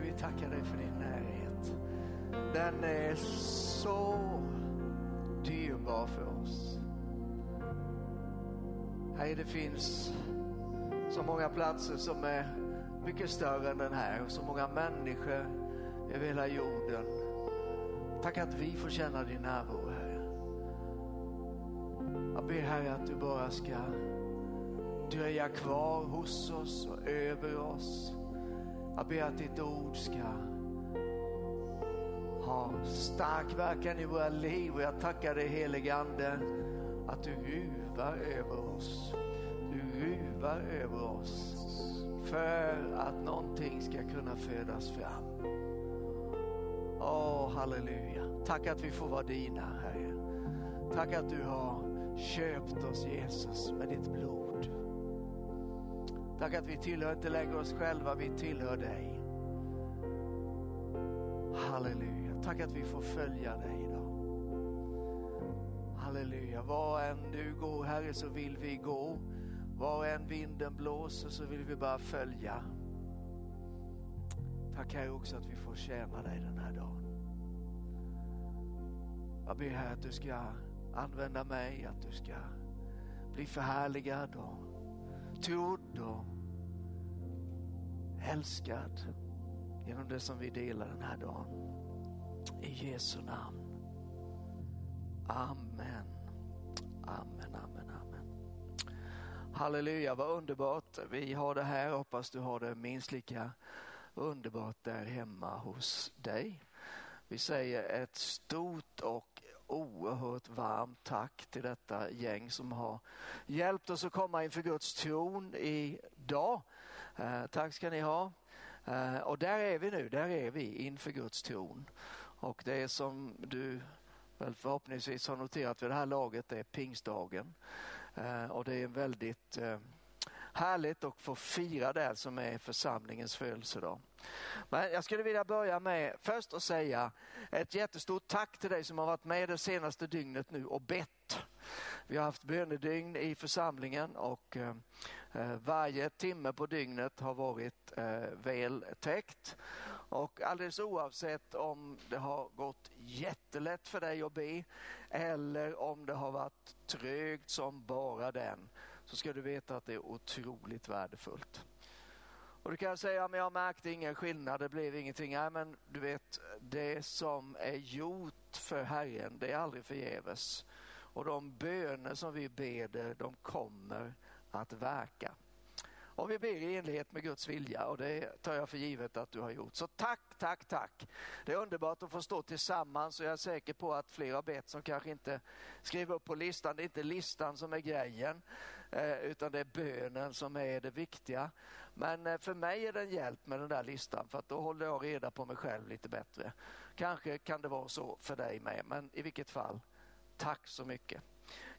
vi tackar dig för din närhet. Den är så dyrbar för oss. Herre, det finns så många platser som är mycket större än den här och så många människor över hela jorden. Tack att vi får känna din närvaro, Herre. Jag ber, Herre, att du bara ska dröja kvar hos oss och över oss. Jag ber att ditt ord ska ha stark verkan i våra liv och jag tackar dig helige Ande att du ruvar över oss. Du ruvar över oss för att någonting ska kunna födas fram. Åh, oh, halleluja. Tack att vi får vara dina, Herre. Tack att du har köpt oss, Jesus, med ditt blod. Tack att vi tillhör inte längre oss själva, vi tillhör dig. Halleluja. Tack att vi får följa dig idag. Halleluja. Var än du går, Herre, så vill vi gå. Var än vinden blåser så vill vi bara följa. Tack Herre också att vi får tjäna dig den här dagen. Jag ber Herre att du ska använda mig, att du ska bli förhärligad och trodd och älskad genom det som vi delar den här dagen. I Jesu namn. Amen. Amen, amen, amen. Halleluja, vad underbart. Vi har det här, hoppas du har det minst lika underbart där hemma hos dig. Vi säger ett stort och oerhört varmt tack till detta gäng som har hjälpt oss att komma inför Guds tron idag. Eh, tack ska ni ha. Eh, och där är vi nu, där är vi inför Guds tron. Och det är som du väl förhoppningsvis har noterat vid det här laget, det är pingstdagen. Eh, och det är en väldigt eh, härligt att få fira det som är församlingens födelsedag. Men jag skulle vilja börja med först att säga ett jättestort tack till dig som har varit med det senaste dygnet nu och bett. Vi har haft bönedygn i församlingen och eh, eh, varje timme på dygnet har varit eh, väl täckt. Och alldeles oavsett om det har gått jättelätt för dig att be eller om det har varit trögt som bara den så ska du veta att det är otroligt värdefullt. Och du kan säga, men jag märkte ingen skillnad, det blev ingenting. Nej, men du vet, det som är gjort för Herren, det är aldrig förgäves. Och de böner som vi beder, de kommer att verka. Och vi ber i enlighet med Guds vilja och det tar jag för givet att du har gjort. Så tack, tack, tack. Det är underbart att få stå tillsammans och jag är säker på att fler har bett som kanske inte skrev upp på listan. Det är inte listan som är grejen eh, utan det är bönen som är det viktiga. Men eh, för mig är det en hjälp med den där listan för att då håller jag reda på mig själv lite bättre. Kanske kan det vara så för dig med men i vilket fall, tack så mycket.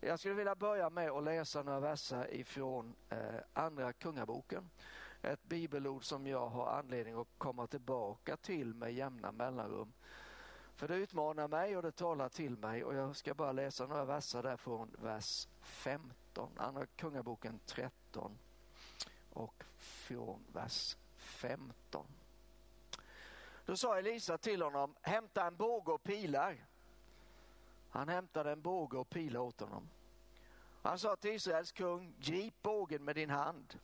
Jag skulle vilja börja med att läsa några verser ifrån eh, Andra Kungaboken. Ett bibelord som jag har anledning att komma tillbaka till med jämna mellanrum. För det utmanar mig och det talar till mig och jag ska bara läsa några verser där från vers 15. Andra Kungaboken 13 och från vers 15. Då sa Elisa till honom, hämta en båge och pilar. Han hämtade en båge och pilar åt honom. Han sa till Israels kung, grip bågen med din hand.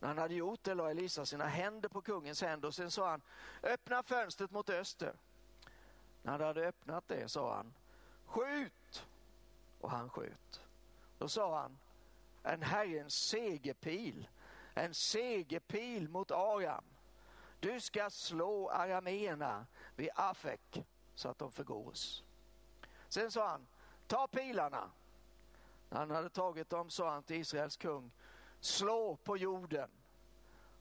När han hade gjort det la Elisa sina händer på kungens händer och sen sa han, öppna fönstret mot öster. När han hade öppnat det sa han, skjut! Och han sköt. Då sa han, en Herrens segerpil, en segerpil mot Aram. Du ska slå arameerna vid Afek så att de förgås. Sen sa han, ta pilarna. När han hade tagit dem sa han till Israels kung, slå på jorden.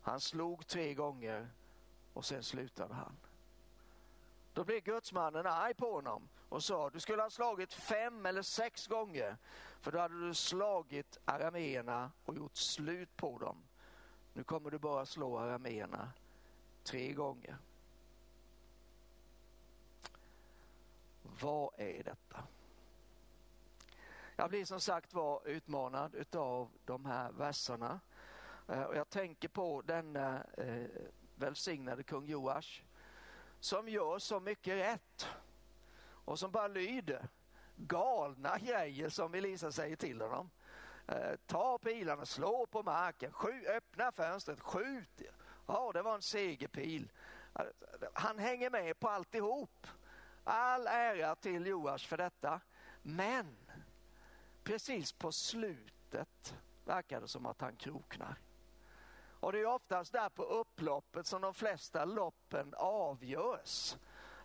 Han slog tre gånger och sen slutade han. Då blev gudsmannen arg på honom och sa, du skulle ha slagit fem eller sex gånger för då hade du slagit arameerna och gjort slut på dem. Nu kommer du bara slå arameerna tre gånger. Vad är detta? Jag blir som sagt var utmanad av de här verserna. Eh, och jag tänker på denna eh, välsignade kung Joash som gör så mycket rätt och som bara lyder galna grejer som Elisa säger till honom. Eh, ta pilarna, slå på marken, skjut, öppna fönstret, skjut. Ja, det var en segerpil. Eh, han hänger med på alltihop. All ära till Joash för detta. Men precis på slutet verkar det som att han kroknar. Och det är oftast där på upploppet som de flesta loppen avgörs.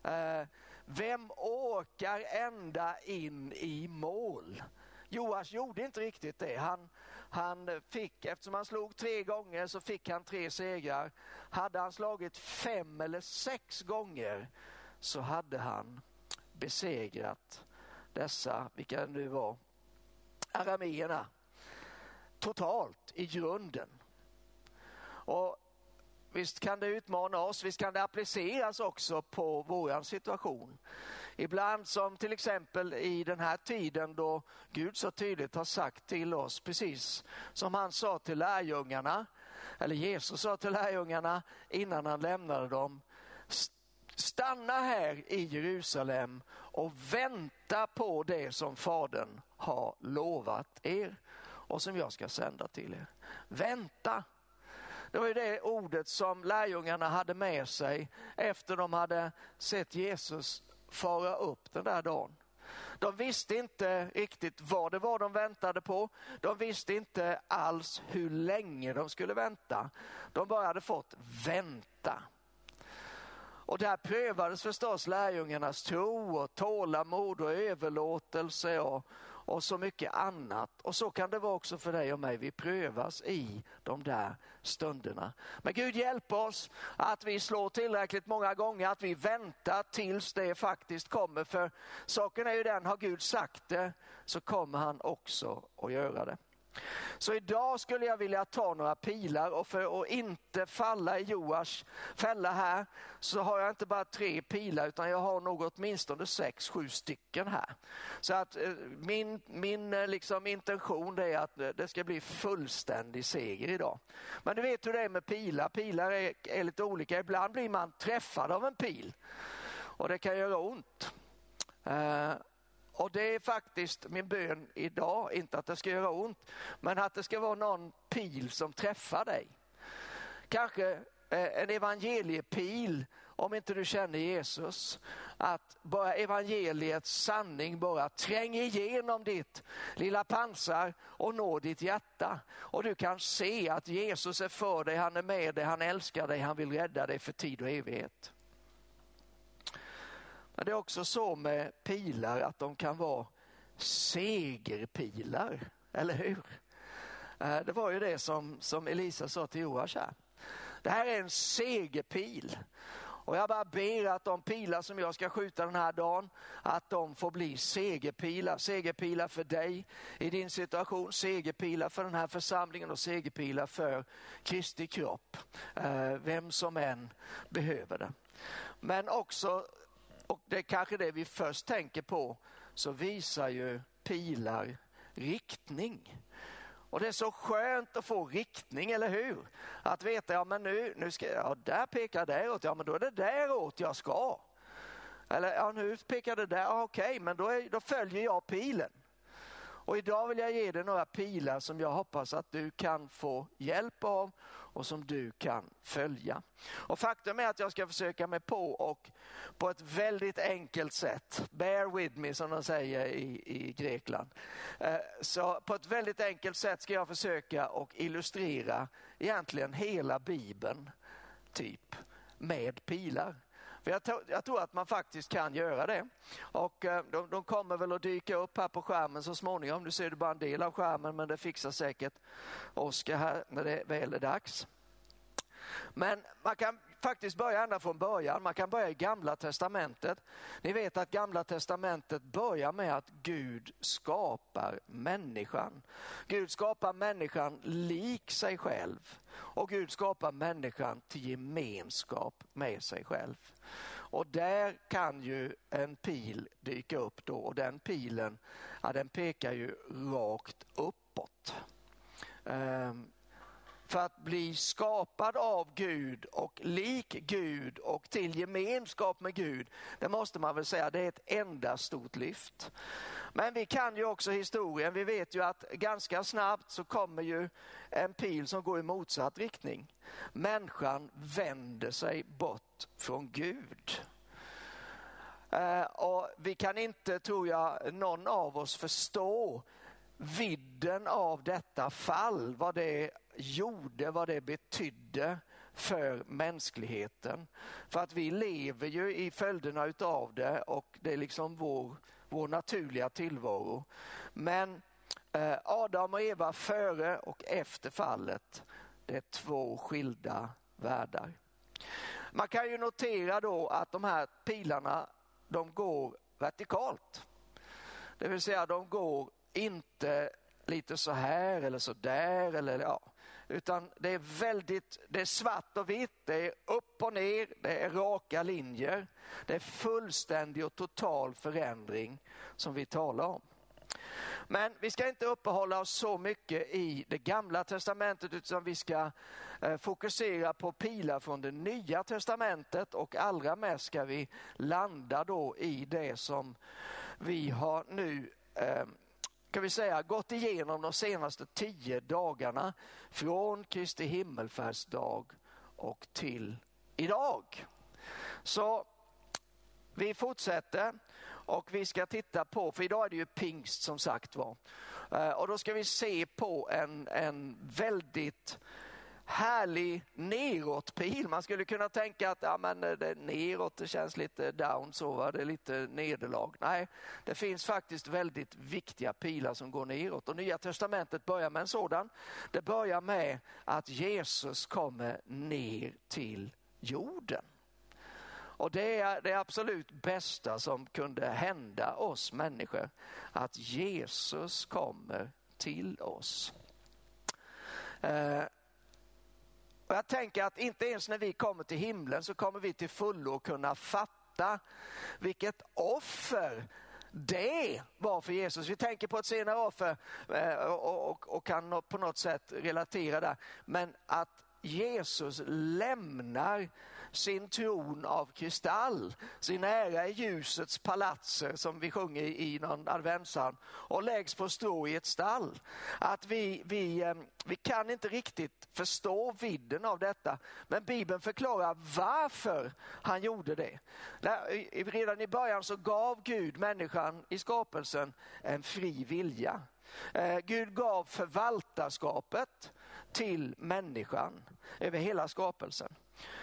Eh, vem orkar ända in i mål? Joas gjorde inte riktigt det. Han, han fick, eftersom han slog tre gånger så fick han tre segrar. Hade han slagit fem eller sex gånger så hade han besegrat dessa, vilka det nu var, arameerna totalt i grunden. Och Visst kan det utmana oss, visst kan det appliceras också på vår situation. Ibland som till exempel i den här tiden då Gud så tydligt har sagt till oss, precis som han sa till lärjungarna, eller Jesus sa till lärjungarna innan han lämnade dem. Stanna här i Jerusalem och vänta på det som Fadern har lovat er och som jag ska sända till er. Vänta! Det var ju det ordet som lärjungarna hade med sig efter de hade sett Jesus fara upp den där dagen. De visste inte riktigt vad det var de väntade på. De visste inte alls hur länge de skulle vänta. De bara hade fått vänta. Och där prövades förstås lärjungarnas tro och tålamod och överlåtelse och, och så mycket annat. Och så kan det vara också för dig och mig. Vi prövas i de där stunderna. Men Gud hjälp oss att vi slår tillräckligt många gånger, att vi väntar tills det faktiskt kommer. För saken är ju den, har Gud sagt det så kommer han också att göra det. Så idag skulle jag vilja ta några pilar och för att inte falla i Joars fälla här så har jag inte bara tre pilar utan jag har nog åtminstone sex, sju stycken här. Så att eh, min, min eh, liksom intention är att eh, det ska bli fullständig seger idag. Men du vet hur det är med pilar, pilar är, är lite olika. Ibland blir man träffad av en pil och det kan göra ont. Och det är faktiskt min bön idag, inte att det ska göra ont, men att det ska vara någon pil som träffar dig. Kanske eh, en evangeliepil om inte du känner Jesus. Att bara evangeliets sanning bara tränger igenom ditt lilla pansar och når ditt hjärta. Och du kan se att Jesus är för dig, han är med dig, han älskar dig, han vill rädda dig för tid och evighet. Men det är också så med pilar att de kan vara segerpilar, eller hur? Eh, det var ju det som, som Elisa sa till Joash här. Det här är en segerpil. Och jag bara ber att de pilar som jag ska skjuta den här dagen, att de får bli segerpilar. Segerpilar för dig i din situation, segerpilar för den här församlingen och segerpilar för Kristi kropp. Eh, vem som än behöver det. Men också och det är kanske det vi först tänker på, så visar ju pilar riktning. Och det är så skönt att få riktning, eller hur? Att veta, ja men nu, nu ska jag, ja, där pekar däråt, ja men då är det däråt jag ska. Eller ja, nu pekar det där, ja, okej, men då, är, då följer jag pilen. Och idag vill jag ge dig några pilar som jag hoppas att du kan få hjälp av och som du kan följa. Och faktum är att jag ska försöka mig på och på ett väldigt enkelt sätt, bear with me som de säger i, i Grekland. Eh, så på ett väldigt enkelt sätt ska jag försöka och illustrera egentligen hela Bibeln, typ, med pilar. För jag, tror, jag tror att man faktiskt kan göra det. Och eh, de, de, kommer väl att dyka upp här på skärmen så småningom. Nu ser du bara en del av skärmen men det fixar säkert Oskar här när det väl är dags. Men man kan faktiskt börja ända från början. Man kan börja i gamla testamentet. Ni vet att gamla testamentet börjar med att Gud skapar människan. Gud skapar människan lik sig själv och Gud skapar människan till gemenskap med sig själv. Och där kan ju en pil dyka upp då och den pilen ja, den pekar ju rakt uppåt. Um, för att bli skapad av Gud och lik Gud och till gemenskap med Gud, det måste man väl säga, det är ett enda stort lyft. Men vi kan ju också historien, vi vet ju att ganska snabbt så kommer ju en pil som går i motsatt riktning. Människan vänder sig bort från Gud. Eh, och vi kan inte, tror jag, någon av oss förstå vidden av detta fall, vad det gjorde, vad det betydde för mänskligheten. För att vi lever ju i följderna utav det och det är liksom vår, vår naturliga tillvaro. Men eh, Adam och Eva före och efter fallet, det är två skilda världar. Man kan ju notera då att de här pilarna de går vertikalt. Det vill säga de går inte lite så här eller så där eller ja, utan det är väldigt, det är svart och vitt, det är upp och ner, det är raka linjer. Det är fullständig och total förändring som vi talar om. Men vi ska inte uppehålla oss så mycket i det gamla testamentet utan vi ska eh, fokusera på pilar från det nya testamentet och allra mest ska vi landa då i det som vi har nu eh, ska vi säga, gått igenom de senaste tio dagarna från Kristi himmelfärdsdag och till idag. Så vi fortsätter och vi ska titta på, för idag är det ju pingst som sagt var. Eh, och då ska vi se på en, en väldigt härlig neråtpil. Man skulle kunna tänka att ja, men eh, det neråt det känns lite down, så va? det är lite nederlag. Nej, det finns faktiskt väldigt viktiga pilar som går neråt och Nya Testamentet börjar med en sådan. Det börjar med att Jesus kommer ner till jorden. Och det är det absolut bästa som kunde hända oss människor, att Jesus kommer till oss. Eh, och jag tänker att inte ens när vi kommer till himlen så kommer vi till fullo kunna fatta vilket offer det var för Jesus. Vi tänker på ett senare offer eh, och, och, och kan på något sätt relatera där. Men att Jesus lämnar sin tron av kristall, sin ära i ljusets palatser som vi sjunger i någon adventssalm och läggs på strå i ett stall. Att vi, vi, ehm, vi kan inte riktigt förstå vidden av detta men Bibeln förklarar varför han gjorde det. Redan i början så gav Gud människan i skapelsen en fri vilja. Eh, Gud gav förvaltarskapet till människan över hela skapelsen.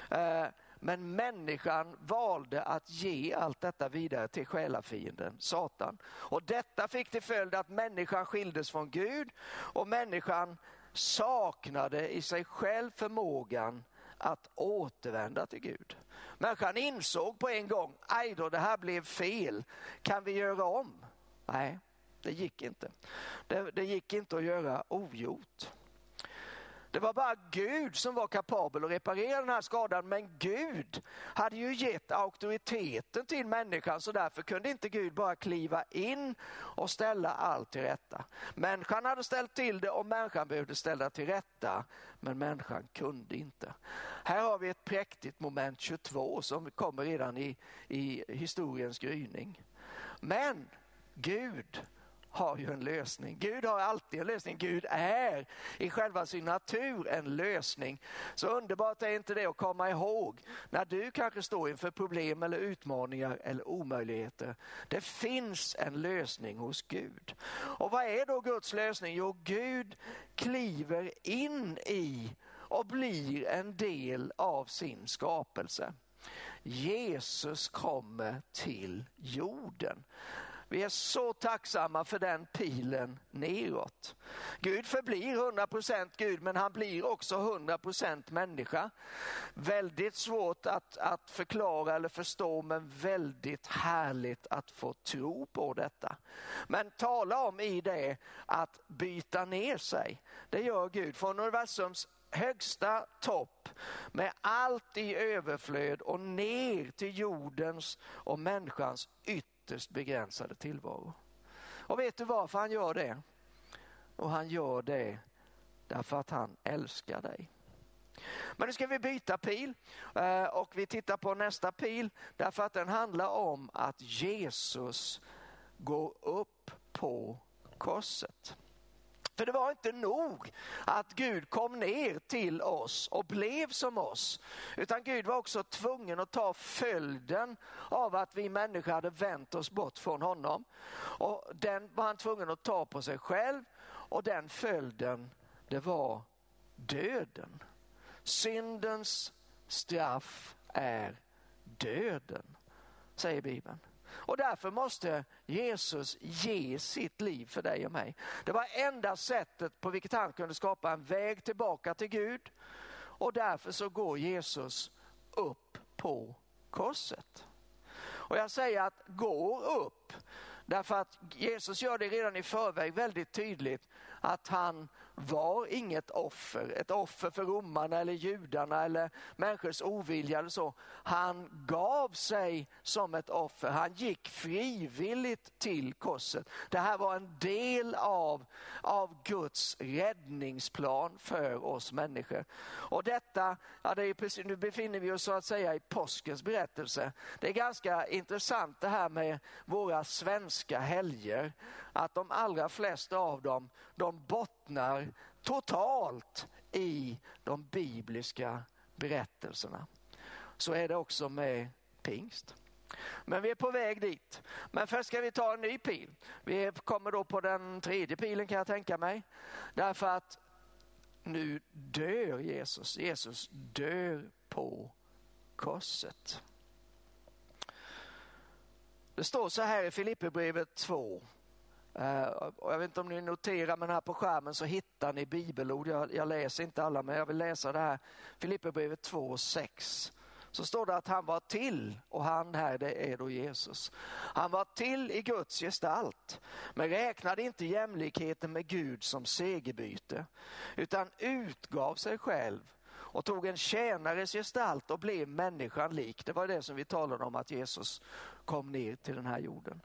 Eh, men människan valde att ge allt detta vidare till själafienden, Satan. Och detta fick till följd att människan skildes från Gud och människan saknade i sig själv förmågan att återvända till Gud. Människan insåg på en gång, aj då, det här blev fel. Kan vi göra om? Nej, det gick inte. Det, det gick inte att göra ogjort. Det var bara Gud som var kapabel att reparera den här skadan, men Gud hade ju gett auktoriteten till människan så därför kunde inte Gud bara kliva in och ställa allt till rätta. Människan hade ställt till det och människan behövde ställa till rätta, men människan kunde inte. Här har vi ett präktigt moment 22 som kommer redan i, i historiens gryning. Men Gud har ju en lösning. Gud har alltid en lösning. Gud är i själva sin natur en lösning. Så underbart är inte det att komma ihåg när du kanske står inför problem eller utmaningar eller omöjligheter. Det finns en lösning hos Gud. Och vad är då Guds lösning? Jo, Gud kliver in i och blir en del av sin skapelse. Jesus kommer till jorden. Vi är så tacksamma för den pilen neråt. Gud förblir 100% Gud men han blir också 100% människa. Väldigt svårt att, att förklara eller förstå men väldigt härligt att få tro på detta. Men tala om i det att byta ner sig. Det gör Gud från universums högsta topp med allt i överflöd och ner till jordens och människans yttre ytterst begränsade tillvaro. Och vet du varför han gör det? Och han gör det därför att han älskar dig. Men nu ska vi byta pil eh, och vi tittar på nästa pil därför att den handlar om att Jesus går upp på korset. För det var inte nog att Gud kom ner till oss och blev som oss. Utan Gud var också tvungen att ta följden av att vi människor hade vänt oss bort från honom. Och den var han tvungen att ta på sig själv och den följden det var döden. Syndens straff är döden, säger Bibeln. Och därför måste Jesus ge sitt liv för dig och mig. Det var enda sättet på vilket han kunde skapa en väg tillbaka till Gud. Och därför så går Jesus upp på korset. Och jag säger att går upp, därför att Jesus gör det redan i förväg väldigt tydligt att han var inget offer, ett offer för romarna eller judarna eller människors ovilja eller så. Han gav sig som ett offer, han gick frivilligt till korset. Det här var en del av, av Guds räddningsplan för oss människor. Och detta, ja det är precis, nu befinner vi oss så att säga i påskens berättelse. Det är ganska intressant det här med våra svenska helger att de allra flesta av dem de bottnar totalt i de bibliska berättelserna. Så är det också med pingst. Men vi är på väg dit. Men först ska vi ta en ny pil. Vi kommer då på den tredje pilen kan jag tänka mig. Därför att nu dör Jesus. Jesus dör på korset. Det står så här i Filipperbrevet 2 Eh, och jag vet inte om ni noterar, men här på skärmen så hittar ni bibelord. Jag, jag läser inte alla, men jag vill läsa det här. Filipperbrevet 2 och 6. Så står det att han var till, och han här det är då Jesus. Han var till i Guds gestalt, men räknade inte jämlikheten med Gud som segerbyte, utan utgav sig själv och tog en tjänares gestalt och blev människan lik. Det var det som vi talade om att Jesus kom ner till den här jorden.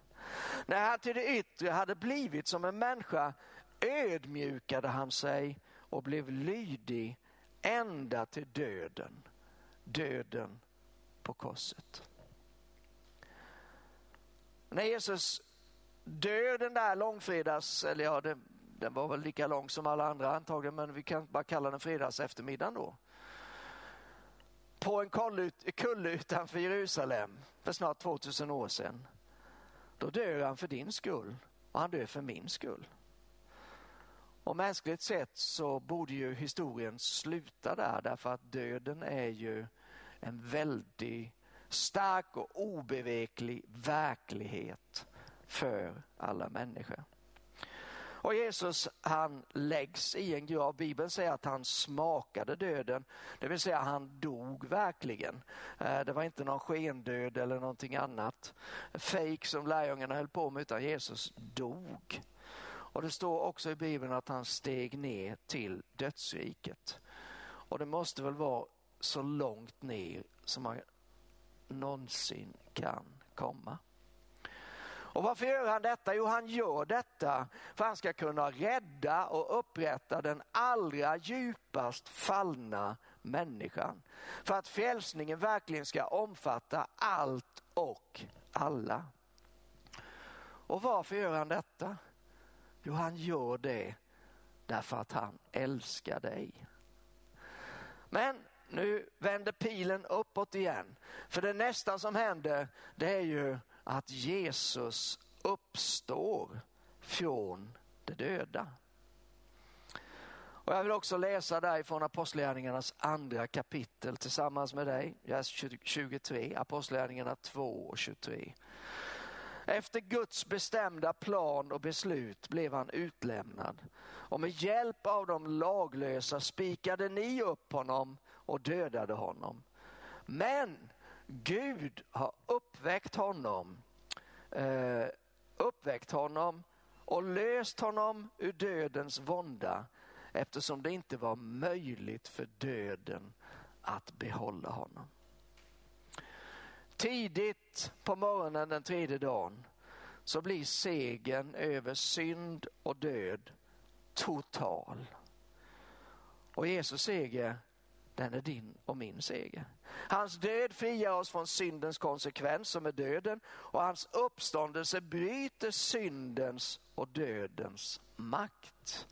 När han till det yttre hade blivit som en människa ödmjukade han sig och blev lydig ända till döden. Döden på korset. När Jesus dör den där långfredags, eller ja, den, den var väl lika lång som alla andra antagligen, men vi kan bara kalla den fredags eftermiddagen då. På en kulle utanför Jerusalem för snart 2000 år sedan då dör han för din skull och han dör för min skull. Och mänskligt sett så borde ju historien sluta där därför att döden är ju en väldigt stark och obeveklig verklighet för alla människor. Och Jesus han läggs i en grav. Bibeln säger att han smakade döden, det vill säga han dog verkligen. Eh, det var inte någon skendöd eller någonting annat. fejk som lärjungarna höll på med utan Jesus dog. Och det står också i Bibeln att han steg ner till dödsriket. Och det måste väl vara så långt ner som man någonsin kan komma. Och varför gör han detta? Jo, han gör detta för att han ska kunna rädda och upprätta den allra djupast fallna människan. För att frälsningen verkligen ska omfatta allt och alla. Och varför gör han detta? Jo, han gör det därför att han älskar dig. Men nu vänder pilen uppåt igen. För det nästa som händer det är ju att Jesus uppstår från de döda. Och jag vill också läsa därifrån Apostlagärningarnas andra kapitel tillsammans med dig, vers 23, Apostlagärningarna 2 och 23. Efter Guds bestämda plan och beslut blev han utlämnad och med hjälp av de laglösa spikade ni upp honom och dödade honom. Men Gud har uppväckt honom, eh, uppväckt honom och löst honom ur dödens vånda eftersom det inte var möjligt för döden att behålla honom. Tidigt på morgonen den tredje dagen så blir segern över synd och död total. Och Jesus seger, den är din och min seger. Hans död friar oss från syndens konsekvens som är döden och hans uppståndelse bryter syndens och dödens makt.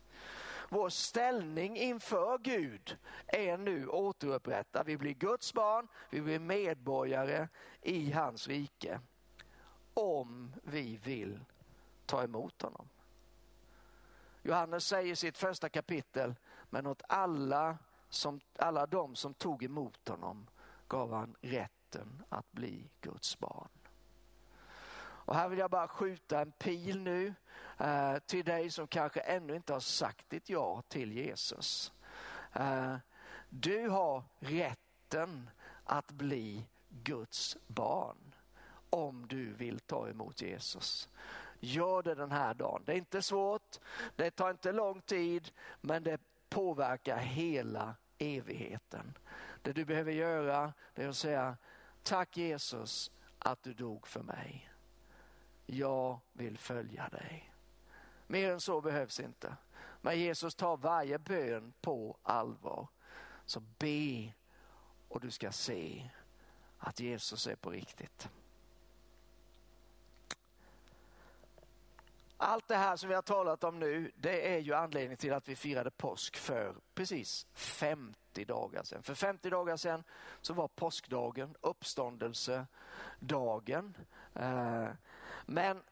Vår ställning inför Gud är nu återupprättad. Vi blir Guds barn, vi blir medborgare i hans rike. Om vi vill ta emot honom. Johannes säger i sitt första kapitel, men åt alla, som, alla de som tog emot honom gav han rätten att bli Guds barn. Och här vill jag bara skjuta en pil nu eh, till dig som kanske ännu inte har sagt ditt ja till Jesus. Eh, du har rätten att bli Guds barn om du vill ta emot Jesus. Gör det den här dagen. Det är inte svårt, det tar inte lång tid, men det påverkar hela evigheten. Det du behöver göra det är att säga tack Jesus att du dog för mig. Jag vill följa dig. Mer än så behövs inte. Men Jesus tar varje bön på allvar. Så be och du ska se att Jesus är på riktigt. Allt det här som vi har talat om nu, det är ju anledningen till att vi firade påsk för precis 50 dagar sedan. För 50 dagar sedan så var påskdagen uppståndelsedagen. Eh, men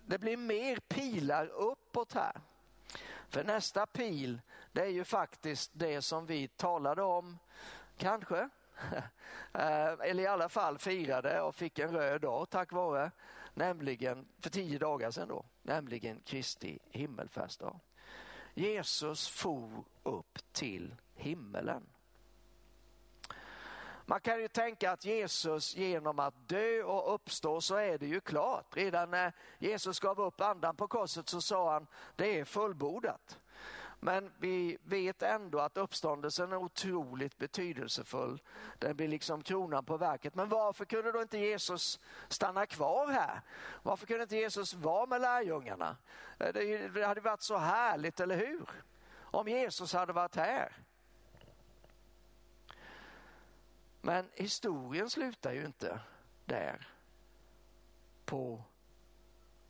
det blir mer pilar uppåt här. För nästa pil, det är ju faktiskt det som vi talade om, kanske, eh, eller i alla fall firade och fick en röd dag tack vare nämligen för tio dagar sedan då, nämligen Kristi himmelfärdsdag. Jesus for upp till himmelen. Man kan ju tänka att Jesus genom att dö och uppstå så är det ju klart. Redan när Jesus gav upp andan på korset så sa han det är fullbordat. Men vi vet ändå att uppståndelsen är otroligt betydelsefull. Den blir liksom kronan på verket. Men varför kunde då inte Jesus stanna kvar här? Varför kunde inte Jesus vara med lärjungarna? Eh, det hade varit så härligt, eller hur? Om Jesus hade varit här. Men historien slutar ju inte där på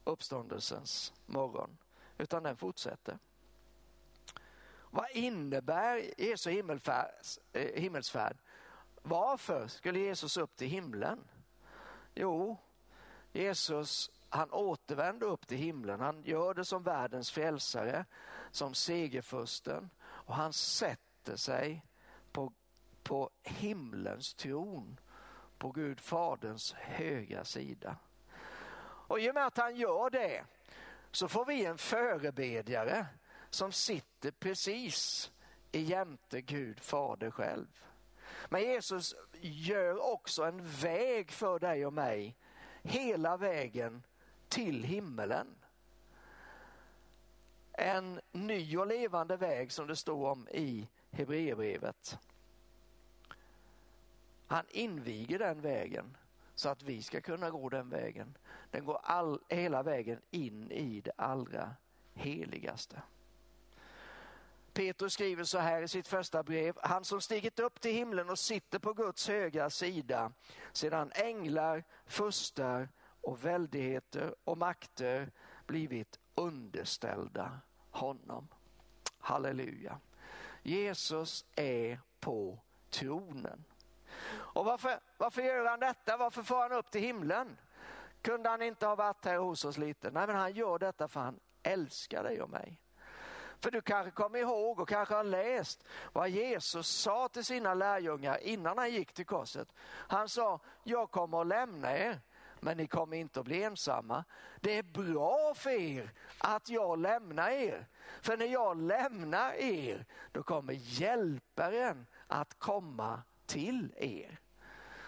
uppståndelsens morgon, utan den fortsätter. Vad innebär Jesu eh, himmelsfärd? Varför skulle Jesus upp till himlen? Jo, Jesus han återvänder upp till himlen. Han gör det som världens frälsare, som segerfursten och han sätter sig på, på himlens tron, på Gud faderns högra sida. Och i och med att han gör det så får vi en förebedjare som sitter precis i jämte Gud fader själv. Men Jesus gör också en väg för dig och mig hela vägen till himmelen. En ny och levande väg som det står om i Hebreerbrevet. Han inviger den vägen så att vi ska kunna gå den vägen. Den går all, hela vägen in i det allra heligaste. Petrus skriver så här i sitt första brev. Han som stigit upp till himlen och sitter på Guds högra sida sedan änglar, furstar och väldigheter och makter blivit underställda honom. Halleluja. Jesus är på tronen. Och varför, varför gör han detta? Varför får han upp till himlen? Kunde han inte ha varit här hos oss lite? Nej, men han gör detta för han älskar dig och mig. För du kanske kommer ihåg och kanske har läst vad Jesus sa till sina lärjungar innan han gick till korset. Han sa, jag kommer att lämna er men ni kommer inte att bli ensamma. Det är bra för er att jag lämnar er. För när jag lämnar er, då kommer hjälparen att komma till er.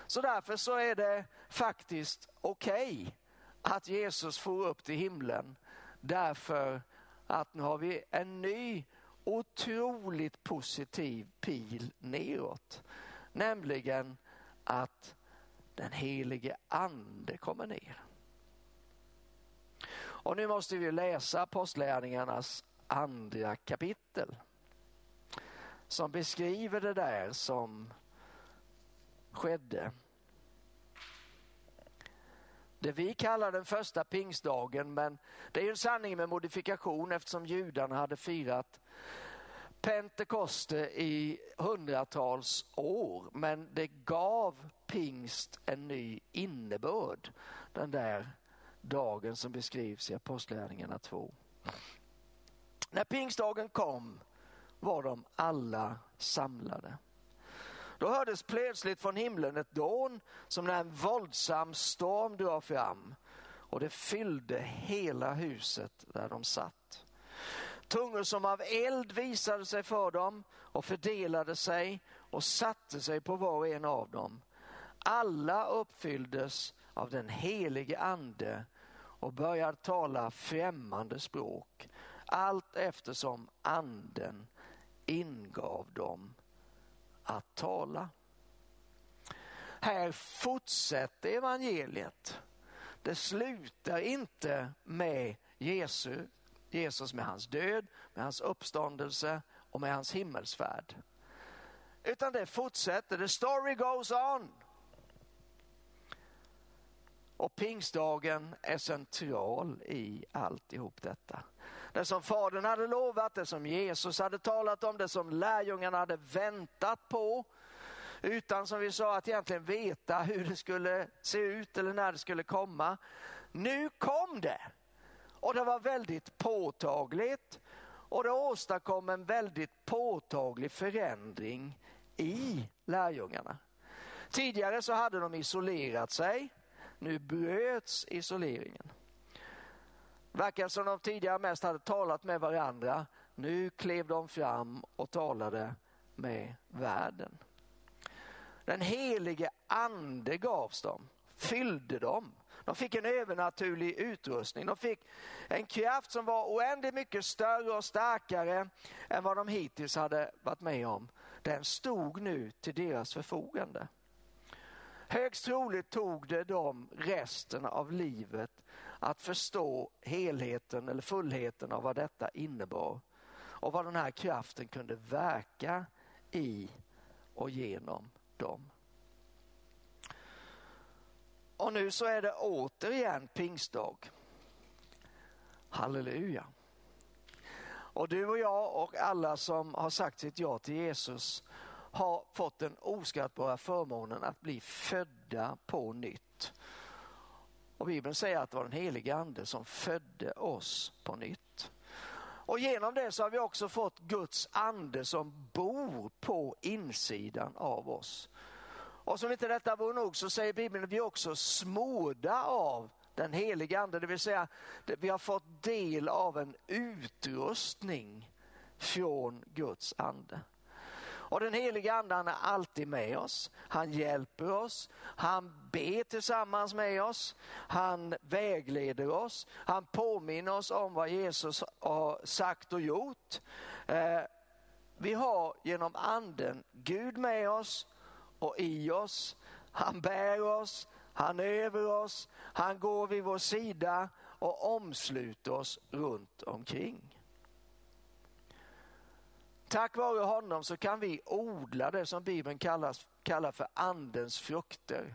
Så därför så är det faktiskt okej okay att Jesus får upp till himlen. Därför att nu har vi en ny otroligt positiv pil neråt. Nämligen att den helige ande kommer ner. Och nu måste vi läsa Apostlärningarnas andra kapitel. som beskriver det där som skedde. Det vi kallar den första pingstdagen, men det är ju en sanning med modifikation eftersom judarna hade firat Pentekoste i hundratals år, men det gav pingst en ny innebörd den där dagen som beskrivs i Apostlagärningarna 2. När pingstdagen kom var de alla samlade. Då hördes plötsligt från himlen ett dån som när en våldsam storm drar fram och det fyllde hela huset där de satt. Tungor som av eld visade sig för dem och fördelade sig och satte sig på var och en av dem. Alla uppfylldes av den helige ande och började tala främmande språk allt eftersom anden ingav dem att tala. Här fortsätter evangeliet. Det slutar inte med Jesus, Jesus med hans död, med hans uppståndelse och med hans himmelsfärd. Utan det fortsätter, the story goes on. Och pingstdagen är central i alltihop detta. Det som Fadern hade lovat, det som Jesus hade talat om, det som lärjungarna hade väntat på. Utan som vi sa att egentligen veta hur det skulle se ut eller när det skulle komma. Nu kom det! Och det var väldigt påtagligt och det åstadkom en väldigt påtaglig förändring i lärjungarna. Tidigare så hade de isolerat sig, nu bröts isoleringen. Verkar som de tidigare mest hade talat med varandra. Nu klev de fram och talade med världen. Den helige ande gavs dem, fyllde dem. De fick en övernaturlig utrustning. De fick en kraft som var oändligt mycket större och starkare än vad de hittills hade varit med om. Den stod nu till deras förfogande. Högst troligt tog det dem resten av livet att förstå helheten eller fullheten av vad detta innebar och vad den här kraften kunde verka i och genom dem. Och nu så är det återigen pingstdag. Halleluja. Och du och jag och alla som har sagt sitt ja till Jesus har fått den oskattbara förmånen att bli födda på nytt. Och Bibeln säger att det var den helige ande som födde oss på nytt. Och genom det så har vi också fått Guds ande som bor på insidan av oss. Och som inte detta vore nog så säger Bibeln att vi också smorda av den helige ande, det vill säga vi har fått del av en utrustning från Guds ande. Och den heliga andan är alltid med oss. Han hjälper oss. Han ber tillsammans med oss. Han vägleder oss. Han påminner oss om vad Jesus har sagt och gjort. Eh, vi har genom anden Gud med oss och i oss. Han bär oss, han är över oss, han går vid vår sida och omsluter oss runt omkring. Tack vare honom så kan vi odla det som Bibeln kallas, kallar för andens frukter.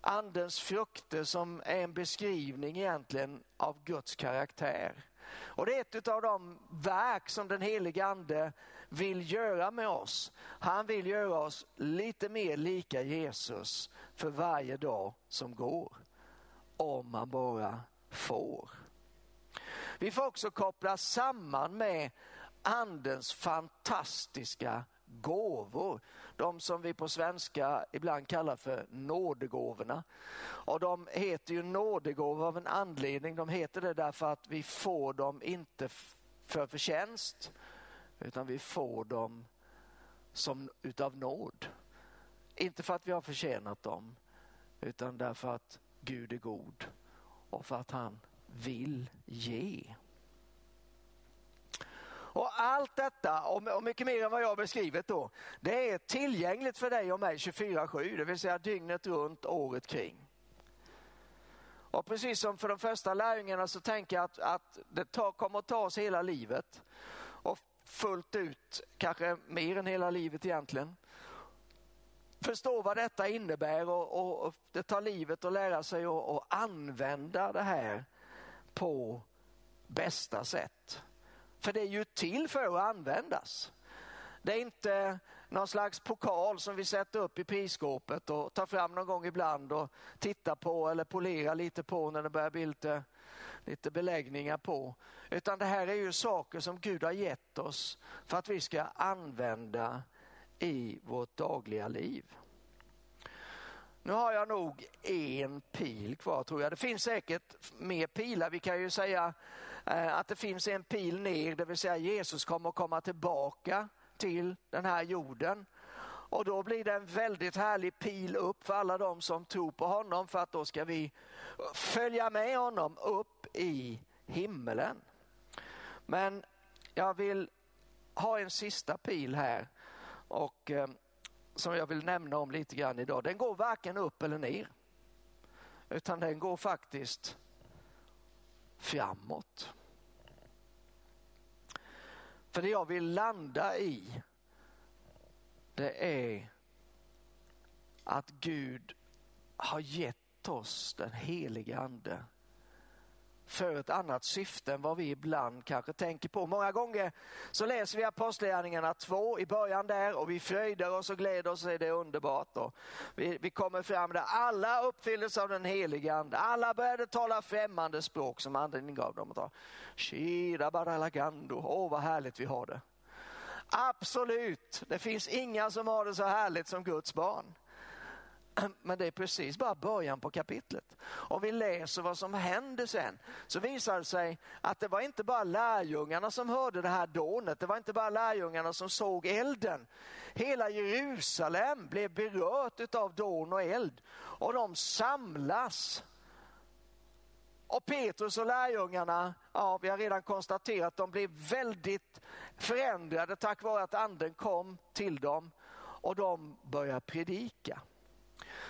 Andens frukter som är en beskrivning egentligen av Guds karaktär. Och det är ett av de verk som den helige ande vill göra med oss. Han vill göra oss lite mer lika Jesus för varje dag som går. Om man bara får. Vi får också koppla samman med andens fantastiska gåvor. De som vi på svenska ibland kallar för nådegåvorna. Och de heter ju nådegåvor av en anledning. De heter det därför att vi får dem inte för förtjänst utan vi får dem som utav nåd. Inte för att vi har förtjänat dem utan därför att Gud är god och för att han vill ge. Och allt detta och mycket mer än vad jag har beskrivit då, det är tillgängligt för dig och mig 24-7, det vill säga dygnet runt, året kring. Och precis som för de första lärjungarna så tänker jag att, att det tar, kommer att ta oss hela livet. Och fullt ut, kanske mer än hela livet egentligen. Förstå vad detta innebär och, och, och det tar livet att lära sig att använda det här på bästa sätt. För det är ju till för att användas. Det är inte någon slags pokal som vi sätter upp i prisskåpet och tar fram någon gång ibland och tittar på eller polerar lite på när det börjar bli lite, lite beläggningar på. Utan det här är ju saker som Gud har gett oss för att vi ska använda i vårt dagliga liv. Nu har jag nog en pil kvar tror jag. Det finns säkert mer pilar. Vi kan ju säga Eh, att det finns en pil ner, det vill säga Jesus kommer att komma tillbaka till den här jorden. Och då blir det en väldigt härlig pil upp för alla de som tror på honom för att då ska vi följa med honom upp i himmelen. Men jag vill ha en sista pil här och eh, som jag vill nämna om lite grann idag. Den går varken upp eller ner utan den går faktiskt framåt. För det jag vill landa i det är att Gud har gett oss den heliga ande för ett annat syfte än vad vi ibland kanske tänker på. Många gånger så läser vi Apostlagärningarna 2 i början där och vi fröjdar oss och gläder oss, det är underbart. Och vi, vi kommer fram där alla uppfylldes av den heliga ande, alla började tala främmande språk som anden gav dem att ta. Shira baralagando, åh vad härligt vi har det. Absolut, det finns inga som har det så härligt som Guds barn. Men det är precis bara början på kapitlet. Om vi läser vad som händer sen så visar det sig att det var inte bara lärjungarna som hörde det här dånet. Det var inte bara lärjungarna som såg elden. Hela Jerusalem blev berört av dån och eld och de samlas. Och Petrus och lärjungarna, ja vi har redan konstaterat, att de blev väldigt förändrade tack vare att anden kom till dem och de börjar predika.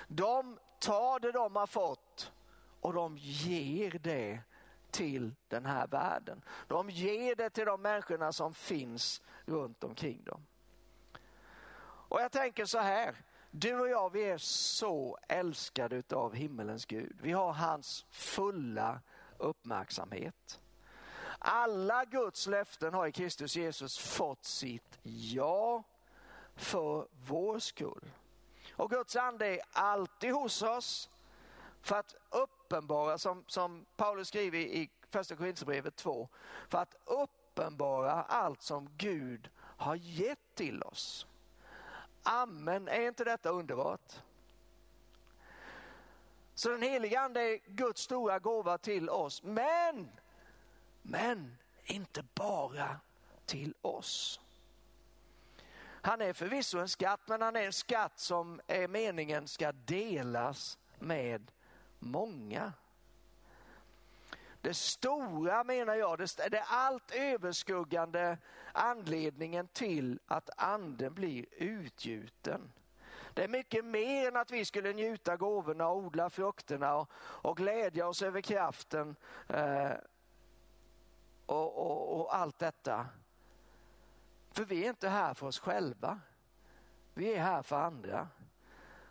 De tar det de har fått och de ger det till den här världen. De ger det till de människorna som finns runt omkring dem. Och jag tänker så här, du och jag vi är så älskade av himmelens Gud. Vi har hans fulla uppmärksamhet. Alla Guds löften har i Kristus Jesus fått sitt ja för vår skull. Och Guds ande är alltid hos oss för att uppenbara, som, som Paulus skriver i första Korinthierbrevet 2, för att uppenbara allt som Gud har gett till oss. Amen, är inte detta underbart? Så den heliga ande är Guds stora gåva till oss, men, men inte bara till oss. Han är förvisso en skatt, men han är en skatt som är meningen ska delas med många. Det stora menar jag, det är allt överskuggande anledningen till att anden blir utgjuten. Det är mycket mer än att vi skulle njuta gåvorna, och odla frukterna och, och glädja oss över kraften eh, och, och, och allt detta. För vi är inte här för oss själva. Vi är här för andra.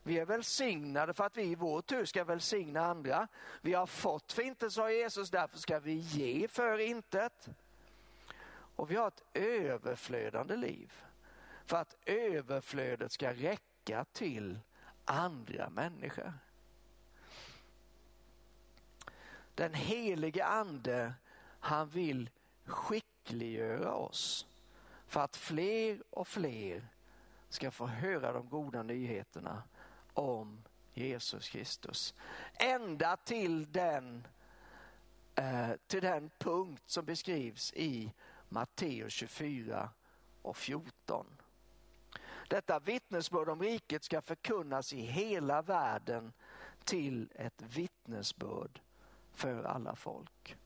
Vi är välsignade för att vi i vår tur ska välsigna andra. Vi har fått för intet, sa Jesus, därför ska vi ge för intet. Och vi har ett överflödande liv för att överflödet ska räcka till andra människor. Den helige ande, han vill skickliggöra oss för att fler och fler ska få höra de goda nyheterna om Jesus Kristus. Ända till den, eh, till den punkt som beskrivs i Matteus 24 och 14. Detta vittnesbörd om riket ska förkunnas i hela världen till ett vittnesbörd för alla folk.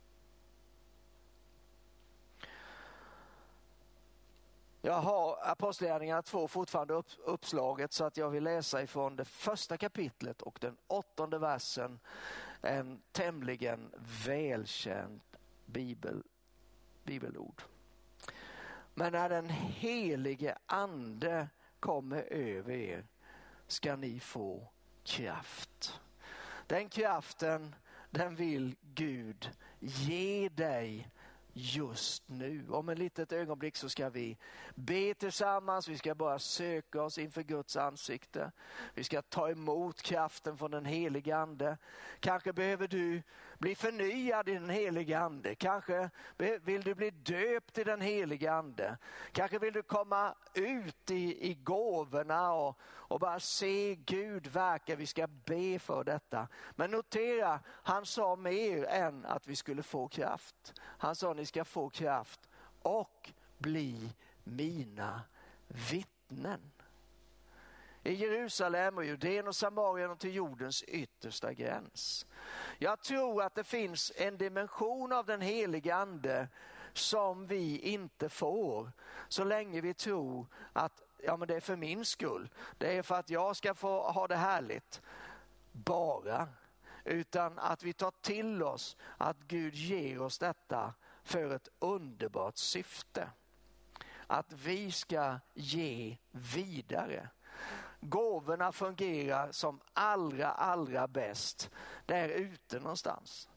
Jag har Apostlagärningarna 2 fortfarande upp, uppslaget så att jag vill läsa ifrån det första kapitlet och den åttonde versen. En tämligen välkänd bibel, bibelord. Men när den helige ande kommer över er ska ni få kraft. Den kraften, den vill Gud ge dig just nu. Om ett litet ögonblick så ska vi be tillsammans, vi ska bara söka oss inför Guds ansikte. Vi ska ta emot kraften från den helige ande. Kanske behöver du bli förnyad i den helige ande. Kanske vill du bli döpt i den helige ande. Kanske vill du komma ut i, i gåvorna och, och bara se Gud verka. Vi ska be för detta. Men notera, han sa mer än att vi skulle få kraft. Han sa ni ska få kraft och bli mina vittnen. I Jerusalem och Judeen och Samarien och till jordens yttersta gräns. Jag tror att det finns en dimension av den helige ande som vi inte får så länge vi tror att ja, men det är för min skull. Det är för att jag ska få ha det härligt. Bara. Utan att vi tar till oss att Gud ger oss detta för ett underbart syfte. Att vi ska ge vidare. Gåvorna fungerar som allra, allra bäst där ute någonstans.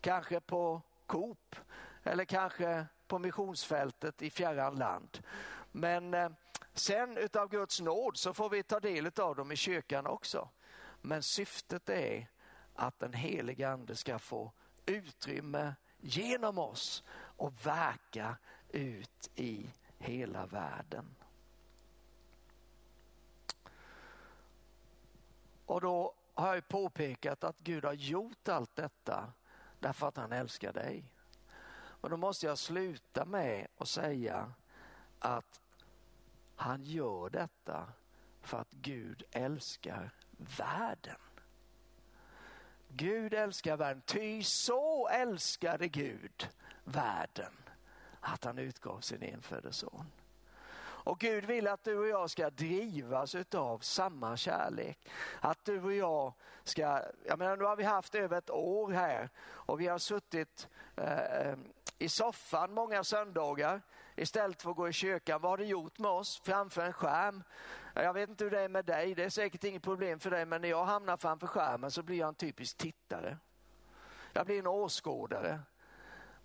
Kanske på Coop eller kanske på missionsfältet i fjärran land. Men eh, sen utav Guds nåd så får vi ta del av dem i kyrkan också. Men syftet är att den heliga ande ska få utrymme genom oss och verka ut i hela världen. Och då har jag påpekat att Gud har gjort allt detta därför att han älskar dig. Men då måste jag sluta med att säga att han gör detta för att Gud älskar världen. Gud älskar världen, ty så älskade Gud världen att han utgav sin enfödde son. Och Gud vill att du och jag ska drivas av samma kärlek. Att du och jag ska, jag menar nu har vi haft över ett år här och vi har suttit eh, eh, i soffan många söndagar istället för att gå i kyrkan. Vad har det gjort med oss framför en skärm? Jag vet inte hur det är med dig, det är säkert inget problem för dig, men när jag hamnar framför skärmen så blir jag en typisk tittare. Jag blir en åskådare.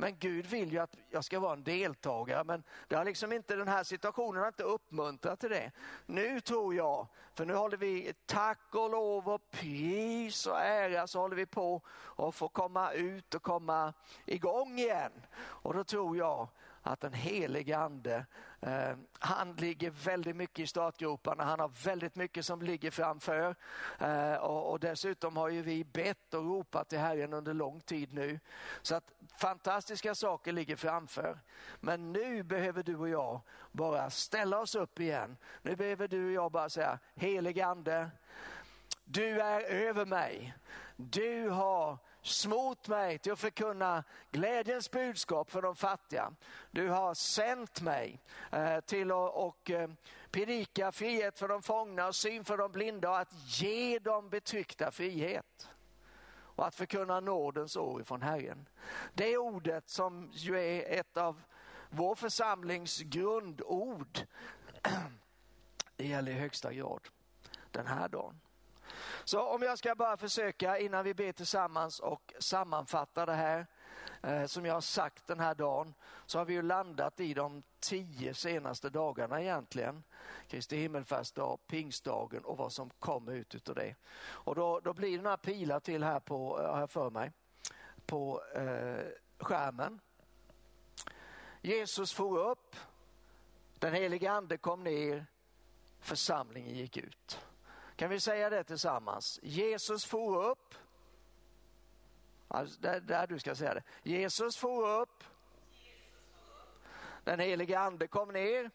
Men Gud vill ju att jag ska vara en deltagare, men det har liksom inte, den här situationen har inte uppmuntrat till det. Nu tror jag, för nu håller vi tack och lov och pris och ära så håller vi på att få komma ut och komma igång igen. Och då tror jag att den helige ande, Eh, han ligger väldigt mycket i startgroparna. Han har väldigt mycket som ligger framför. Eh, och, och, dessutom har ju vi bett och ropat till Herren under lång tid nu. Så att fantastiska saker ligger framför. Men nu behöver du och jag bara ställa oss upp igen. Nu behöver du och jag bara säga, helige ande, du är över mig. Du har smort mig till att förkunna glädjens budskap för de fattiga. Du har sänt mig eh, till att och, eh, predika frihet för de fångna och syn för de blinda och att ge de betryckta frihet och att förkunna nådens år ifrån Herren. Det ordet som ju är ett av vår församlings grundord, det gäller i högsta grad den här dagen. Så om jag ska bara försöka innan vi ber tillsammans och sammanfatta det här eh, som jag har sagt den här dagen så har vi ju landat i de tio senaste dagarna egentligen. Kristi himmelfärdsdag, pingstdagen och vad som kommer ut utav det. Och då, då blir det några pilar till här på, eh, har jag för mig, på eh, skärmen. Jesus for upp, den helige ande kom ner, församlingen gick ut. Kan vi säga det tillsammans? Jesus for upp. Alltså, där, där du ska säga det. Jesus for upp. Den helige ande kom ner.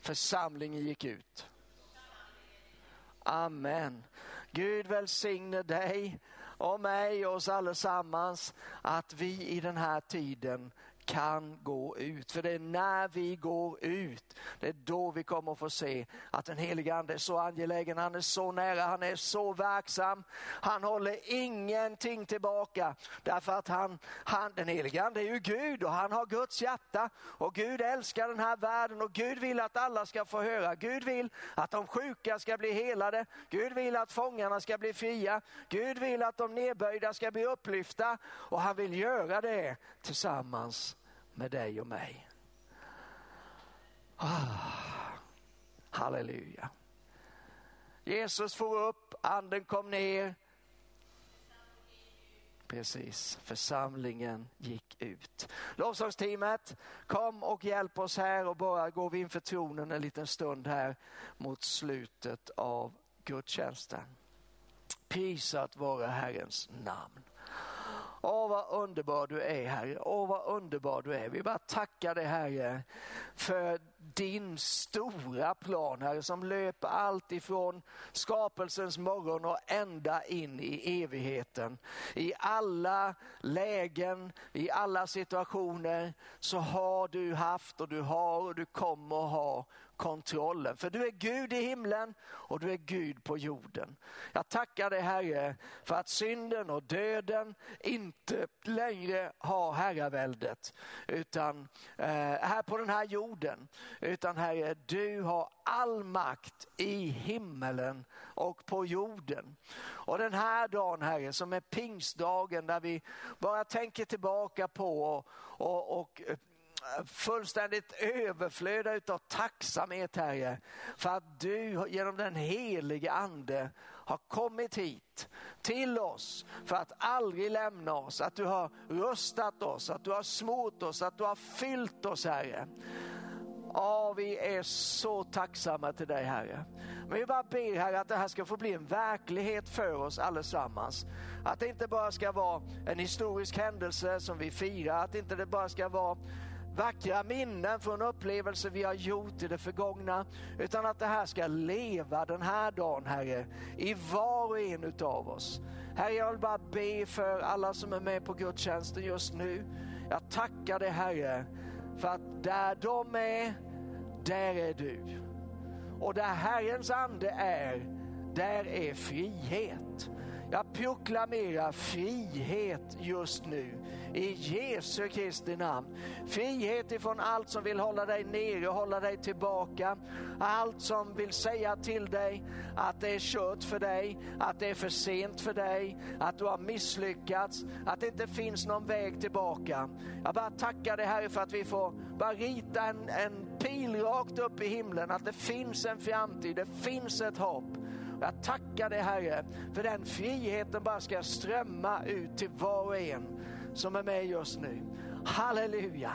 Församlingen gick ut. Amen. Gud välsigne dig och mig och oss allesammans att vi i den här tiden kan gå ut. För det är när vi går ut, det är då vi kommer att få se att den helige Ande är så angelägen, han är så nära, han är så verksam. Han håller ingenting tillbaka därför att han, han den helige Ande är ju Gud och han har Guds hjärta och Gud älskar den här världen och Gud vill att alla ska få höra. Gud vill att de sjuka ska bli helade. Gud vill att fångarna ska bli fria. Gud vill att de nedböjda ska bli upplyfta och han vill göra det tillsammans med dig och mig. Ah, halleluja. Jesus for upp, anden kom ner. Precis, församlingen gick ut. Lovsångsteamet, kom och hjälp oss här och bara går vi inför tronen en liten stund här mot slutet av gudstjänsten. Prisat vara Herrens namn. Åh vad underbar du är Herre, åh vad underbar du är. Vi bara tackar dig Herre för din stora plan Herre som löper allt ifrån skapelsens morgon och ända in i evigheten. I alla lägen, i alla situationer så har du haft och du har och du kommer att ha kontrollen. För du är Gud i himlen och du är Gud på jorden. Jag tackar dig Herre för att synden och döden inte längre har herraväldet utan eh, här på den här jorden. Utan Herre, du har all makt i himmelen och på jorden. Och den här dagen Herre som är pingstdagen där vi bara tänker tillbaka på och, och, och fullständigt överflöda av tacksamhet Herre för att du genom den helige ande har kommit hit till oss för att aldrig lämna oss, att du har rustat oss, att du har smort oss, att du har fyllt oss Herre. Ja, vi är så tacksamma till dig Herre. Men vi bara ber Herre att det här ska få bli en verklighet för oss allesammans. Att det inte bara ska vara en historisk händelse som vi firar, att inte det bara ska vara vackra minnen från upplevelser vi har gjort i det förgångna, utan att det här ska leva den här dagen, Herre, i var och en utav oss. Herre, jag vill bara be för alla som är med på gudstjänsten just nu. Jag tackar dig Herre, för att där de är, där är du. Och där Herrens ande är, där är frihet. Jag proklamerar frihet just nu i Jesu Kristi namn. Frihet ifrån allt som vill hålla dig nere och hålla dig tillbaka. Allt som vill säga till dig att det är kört för dig, att det är för sent för dig, att du har misslyckats, att det inte finns någon väg tillbaka. Jag bara tackar dig Herre för att vi får bara rita en, en pil rakt upp i himlen, att det finns en framtid, det finns ett hopp. Jag tackar dig Herre för den friheten bara ska strömma ut till var och en som är med just nu. Halleluja!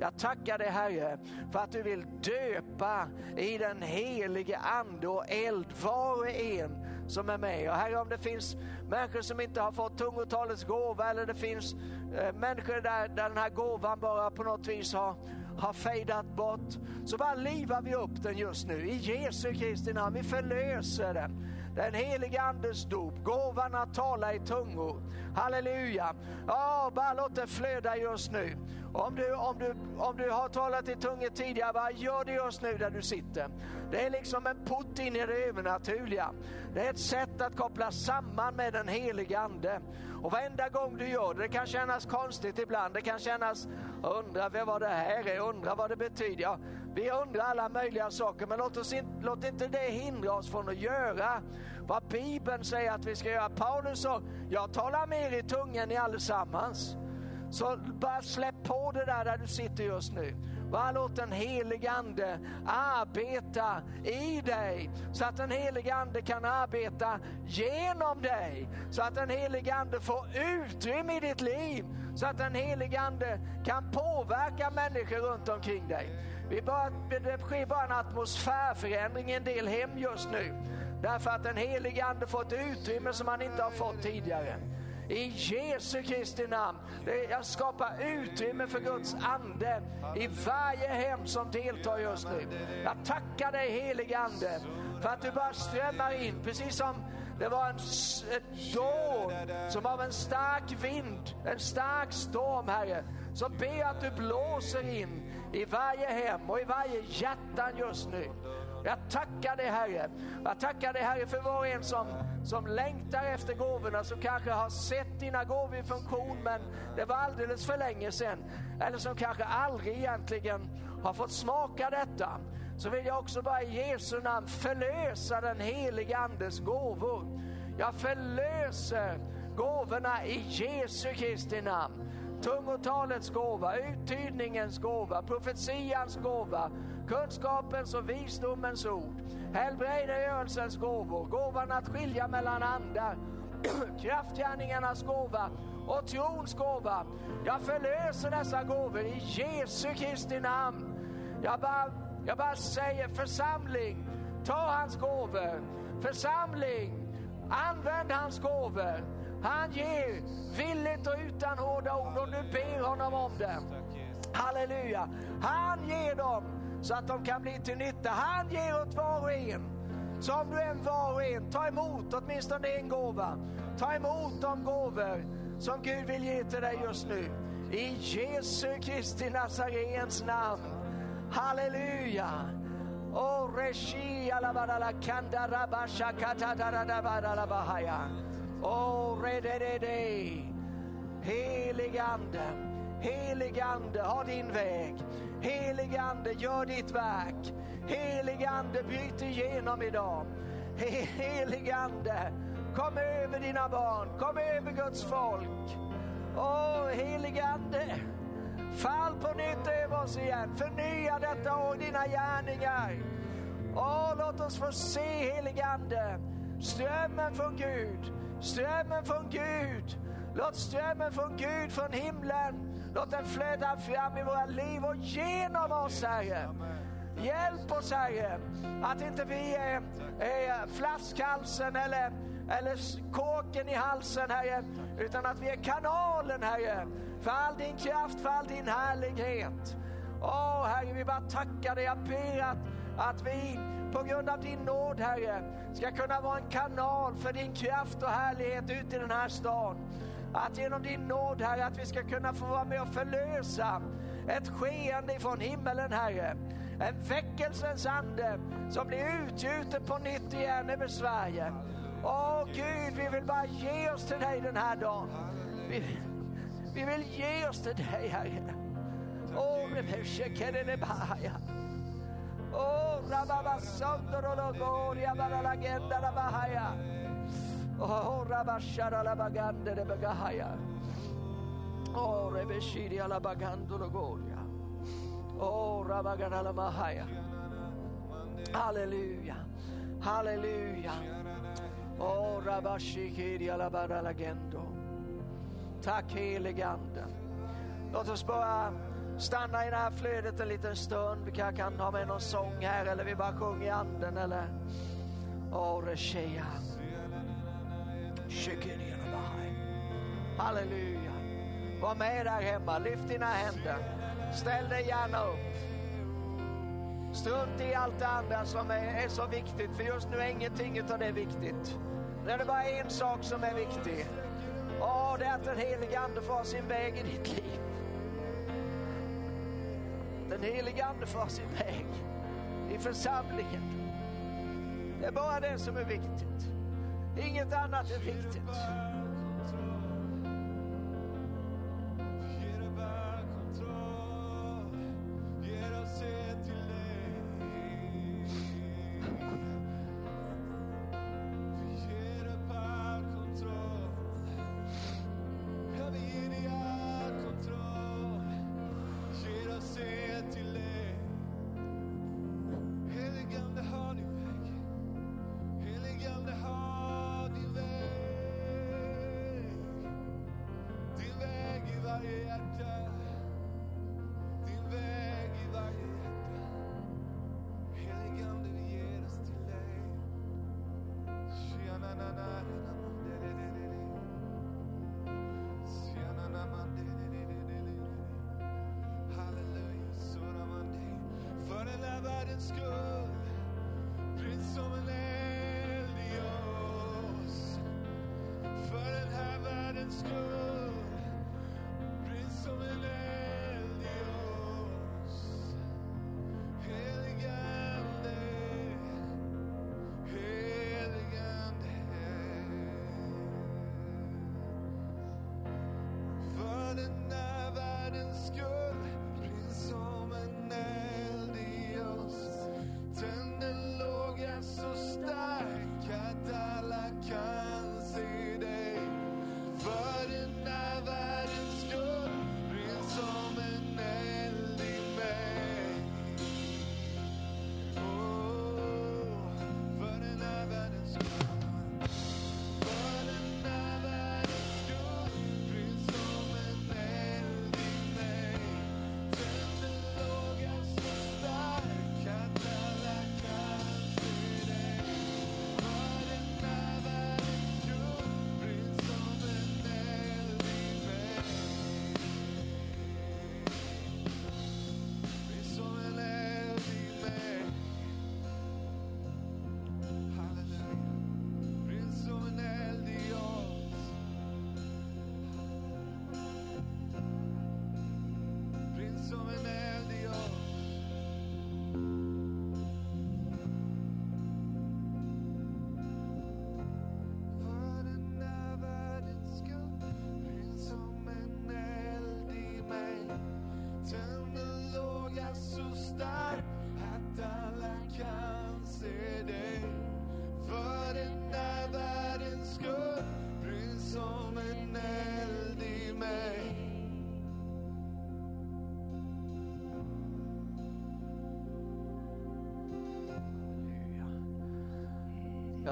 Jag tackar dig Herre för att du vill döpa i den helige ande och eld var och en som är med. Och Herre om det finns människor som inte har fått tungotalets gåva eller det finns eh, människor där, där den här gåvan bara på något vis har har fejdat bort, så bara livar vi upp den just nu. I Jesu Kristi namn, vi förlöser den. Den helige Andes dop, gåvan att tala i tungor. Halleluja! Ja, bara låt det flöda just nu. Om du, om, du, om du har talat i tungor tidigare, bara gör det just nu där du sitter. Det är liksom en port in i det övernaturliga. Det är ett sätt att koppla samman med den helige Ande. Och varenda gång du gör det, det kan kännas konstigt ibland, det kan kännas, undrar vad det här är, undrar vad det betyder. Ja, vi undrar alla möjliga saker, men låt, oss in, låt inte det hindra oss från att göra vad Bibeln säger att vi ska göra. Paulus sa, jag talar mer i tungan i allesammans. Så bara släpp på det där där du sitter just nu. Bara låt den helige Ande arbeta i dig så att den helige Ande kan arbeta genom dig. Så att den helige Ande får utrymme i ditt liv. Så att den helige Ande kan påverka människor runt omkring dig. Vi bara, det sker bara en atmosfärförändring i en del hem just nu. Därför att den helige Ande får ett utrymme som han inte har fått tidigare. I Jesu Kristi namn. Jag skapar utrymme för Guds ande i varje hem som deltar just nu. Jag tackar dig helige Ande för att du bara strömmar in, precis som Det var en, ett dån som av en stark vind, en stark storm, Herre. Så be att du blåser in i varje hem och i varje hjärta just nu. Jag tackar dig Herre. Jag tackar dig Herre för var och en som, som längtar efter gåvorna, som kanske har sett dina gåvor i funktion men det var alldeles för länge sedan. Eller som kanske aldrig egentligen har fått smaka detta. Så vill jag också bara i Jesu namn förlösa den heliga Andes gåvor. Jag förlöser gåvorna i Jesu Kristi namn. Tungotalets gåva, uttydningens gåva, profetians gåva, kunskapens och visdomens ord, helbrägdagörelsens gåvor, gåvan att skilja mellan andar, kraftgärningarnas gåva och trons gåva. Jag förlöser dessa gåvor i Jesu Kristi namn. Jag bara, jag bara säger församling, ta hans gåvor. Församling, använd hans gåvor. Han ger villigt och utan hårda ord och du ber honom om det. Halleluja. Han ger dem så att de kan bli till nytta. Han ger åt var och en. Så om du är en var och en, ta emot åtminstone en gåva. Ta emot de gåvor som Gud vill ge till dig just nu. I Jesu Kristi Nazarens namn. Halleluja. Oh, reshi alabadala kanda rabasha katadaradabadala rededede. Helig ande, helig ande, ha din väg. Helig ande, gör ditt verk. Helig ande, bryt igenom idag. Helig ande, kom över dina barn, kom över Guds folk. Åh, helig ande, fall på nytt över oss igen. Förnya detta år dina gärningar. Åh, låt oss få se helig ande, strömmen från Gud, strömmen från Gud. Låt strömmen från Gud, från himlen, Låt den flöda fram i våra liv och genom oss, Herre. Hjälp oss, Herre, att inte vi är, är flaskhalsen eller, eller kåken i halsen, Herre, utan att vi är kanalen, Herre, för all din kraft, för all din härlighet. Åh, Herre, vi bara tackar dig. Jag ber att, att vi på grund av din nåd, Herre, ska kunna vara en kanal för din kraft och härlighet ut i den här stan. Att genom din nåd, Herre, att vi ska kunna få vara med och förlösa ett skeende ifrån himmelen, Herre. En väckelsens ande som blir utgjuten på nytt igen över Sverige. Åh Gud, vi vill bara ge oss till dig den här dagen. Vi, vi vill ge oss till dig, Herre. Åh, Rebeshekerenebahaya. Åh, Rababasondorologoria Baralagenda Rabahaya. Oh, rabashara la bagande de bagahaya. Oh, rebeshiri ala bagando logoria. Oh, rabagana la bahaya. Halleluja. Halleluja. Oh, rabashikiri ala baralagendo. Tack helige Ande. Låt oss bara stanna i det här flödet en liten stund. Vi kanske kan ha med någon sång här eller vi bara sjunger i anden eller... Åh. Halleluja. Var med där hemma, lyft dina händer. Ställ dig gärna upp. Strunt i allt det andra som är, är så viktigt, för just nu är ingenting av det viktigt. Det är bara en sak som är viktig. Och det är att den helige Ande får sin väg i ditt liv. Den helige Ande för sin väg i församlingen. Det är bara det som är viktigt. Inget annat är viktigt.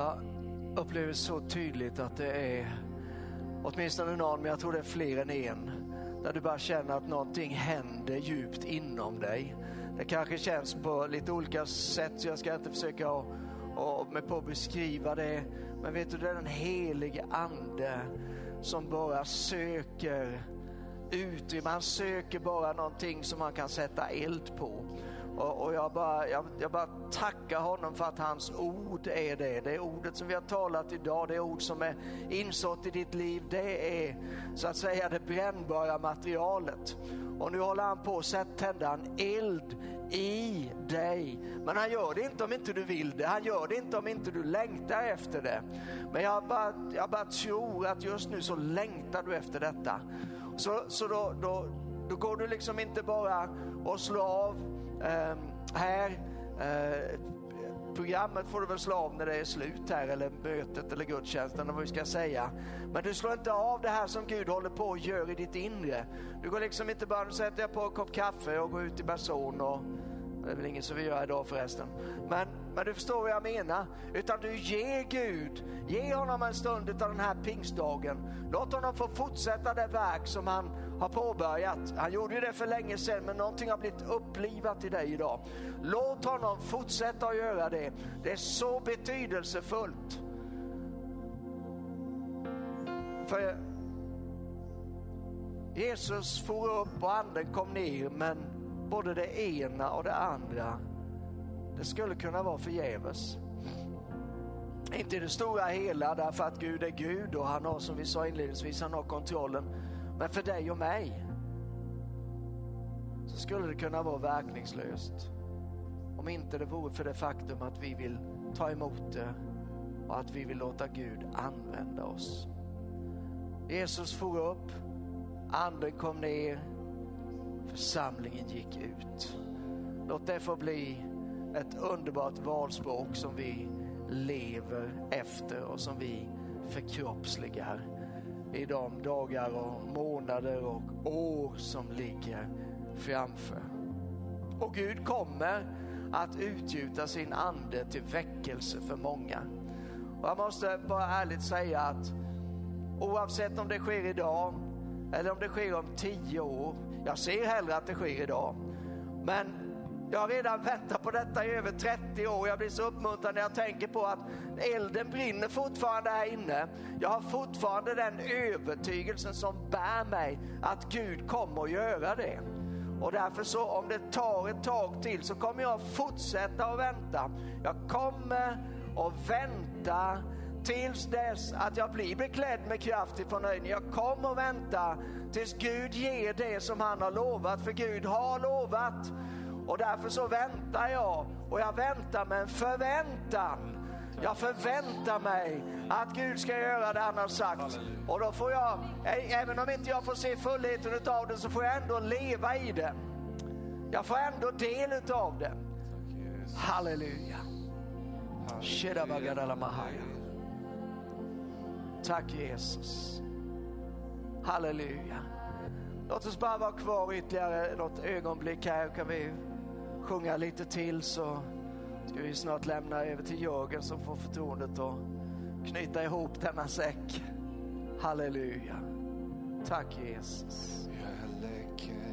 Jag upplever så tydligt att det är åtminstone någon, men jag tror det är fler än en, där du bara känner att någonting händer djupt inom dig. Det kanske känns på lite olika sätt, så jag ska inte försöka och, och med på att beskriva det. Men vet du, det är den helige ande som bara söker utrymme. Han söker bara någonting som han kan sätta eld på. Och, och jag, bara, jag, jag, bara tackar honom för att hans ord är det. Det ordet som vi har talat idag, det ord som är insått i ditt liv. Det är så att säga det brännbara materialet. Och nu håller han på att tända en eld i dig. Men han gör det inte om inte du vill det. Han gör det inte om inte du längtar efter det. Men jag bara, jag bara tror att just nu så längtar du efter detta. Så, så då, då, då går du liksom inte bara och slår av eh, här. Eh, programmet får du väl slå av när det är slut här eller mötet eller gudstjänsten eller vad vi ska säga. Men du slår inte av det här som Gud håller på och gör i ditt inre. Du går liksom inte bara, nu sätter jag på en kopp kaffe och går ut i person och det är väl ingen som vill göra idag förresten. Men, men du förstår vad jag menar. Utan du ger Gud, ge honom en stund av den här pingstdagen. Låt honom få fortsätta det verk som han har påbörjat. Han gjorde det för länge sedan men någonting har blivit upplivat i dig idag. Låt honom fortsätta att göra det. Det är så betydelsefullt. För Jesus for upp och anden kom ner men både det ena och det andra, det skulle kunna vara förgäves. Inte i det stora hela därför att Gud är Gud och han har som vi sa inledningsvis, han har kontrollen. Men för dig och mig så skulle det kunna vara verkningslöst. Om inte det vore för det faktum att vi vill ta emot det och att vi vill låta Gud använda oss. Jesus for upp, anden kom ner, församlingen gick ut. Låt det få bli ett underbart valspråk som vi lever efter och som vi förkroppsligar i de dagar och månader och år som ligger framför. Och Gud kommer att utgjuta sin ande till väckelse för många. Och jag måste bara ärligt säga att oavsett om det sker idag eller om det sker om tio år. Jag ser hellre att det sker idag. Men jag har redan väntat på detta i över 30 år. Jag blir så uppmuntrad när jag tänker på att elden brinner fortfarande här inne. Jag har fortfarande den övertygelsen som bär mig att Gud kommer att göra det. Och därför så om det tar ett tag till så kommer jag fortsätta att vänta. Jag kommer att vänta tills dess att jag blir beklädd med kraft ifrån höjden. Jag kommer att vänta tills Gud ger det som han har lovat, för Gud har lovat. Och därför så väntar jag och jag väntar med en förväntan. Jag förväntar mig att Gud ska göra det han har sagt. Och då får jag, även om inte jag får se fullheten av det, så får jag ändå leva i det. Jag får ändå del av det. Halleluja. Tack Jesus. Halleluja. Låt oss bara vara kvar ytterligare något ögonblick här. Kan vi sjunga lite till så ska vi snart lämna över till Jörgen som får förtroendet att knyta ihop denna säck. Halleluja. Tack Jesus. Jag lägger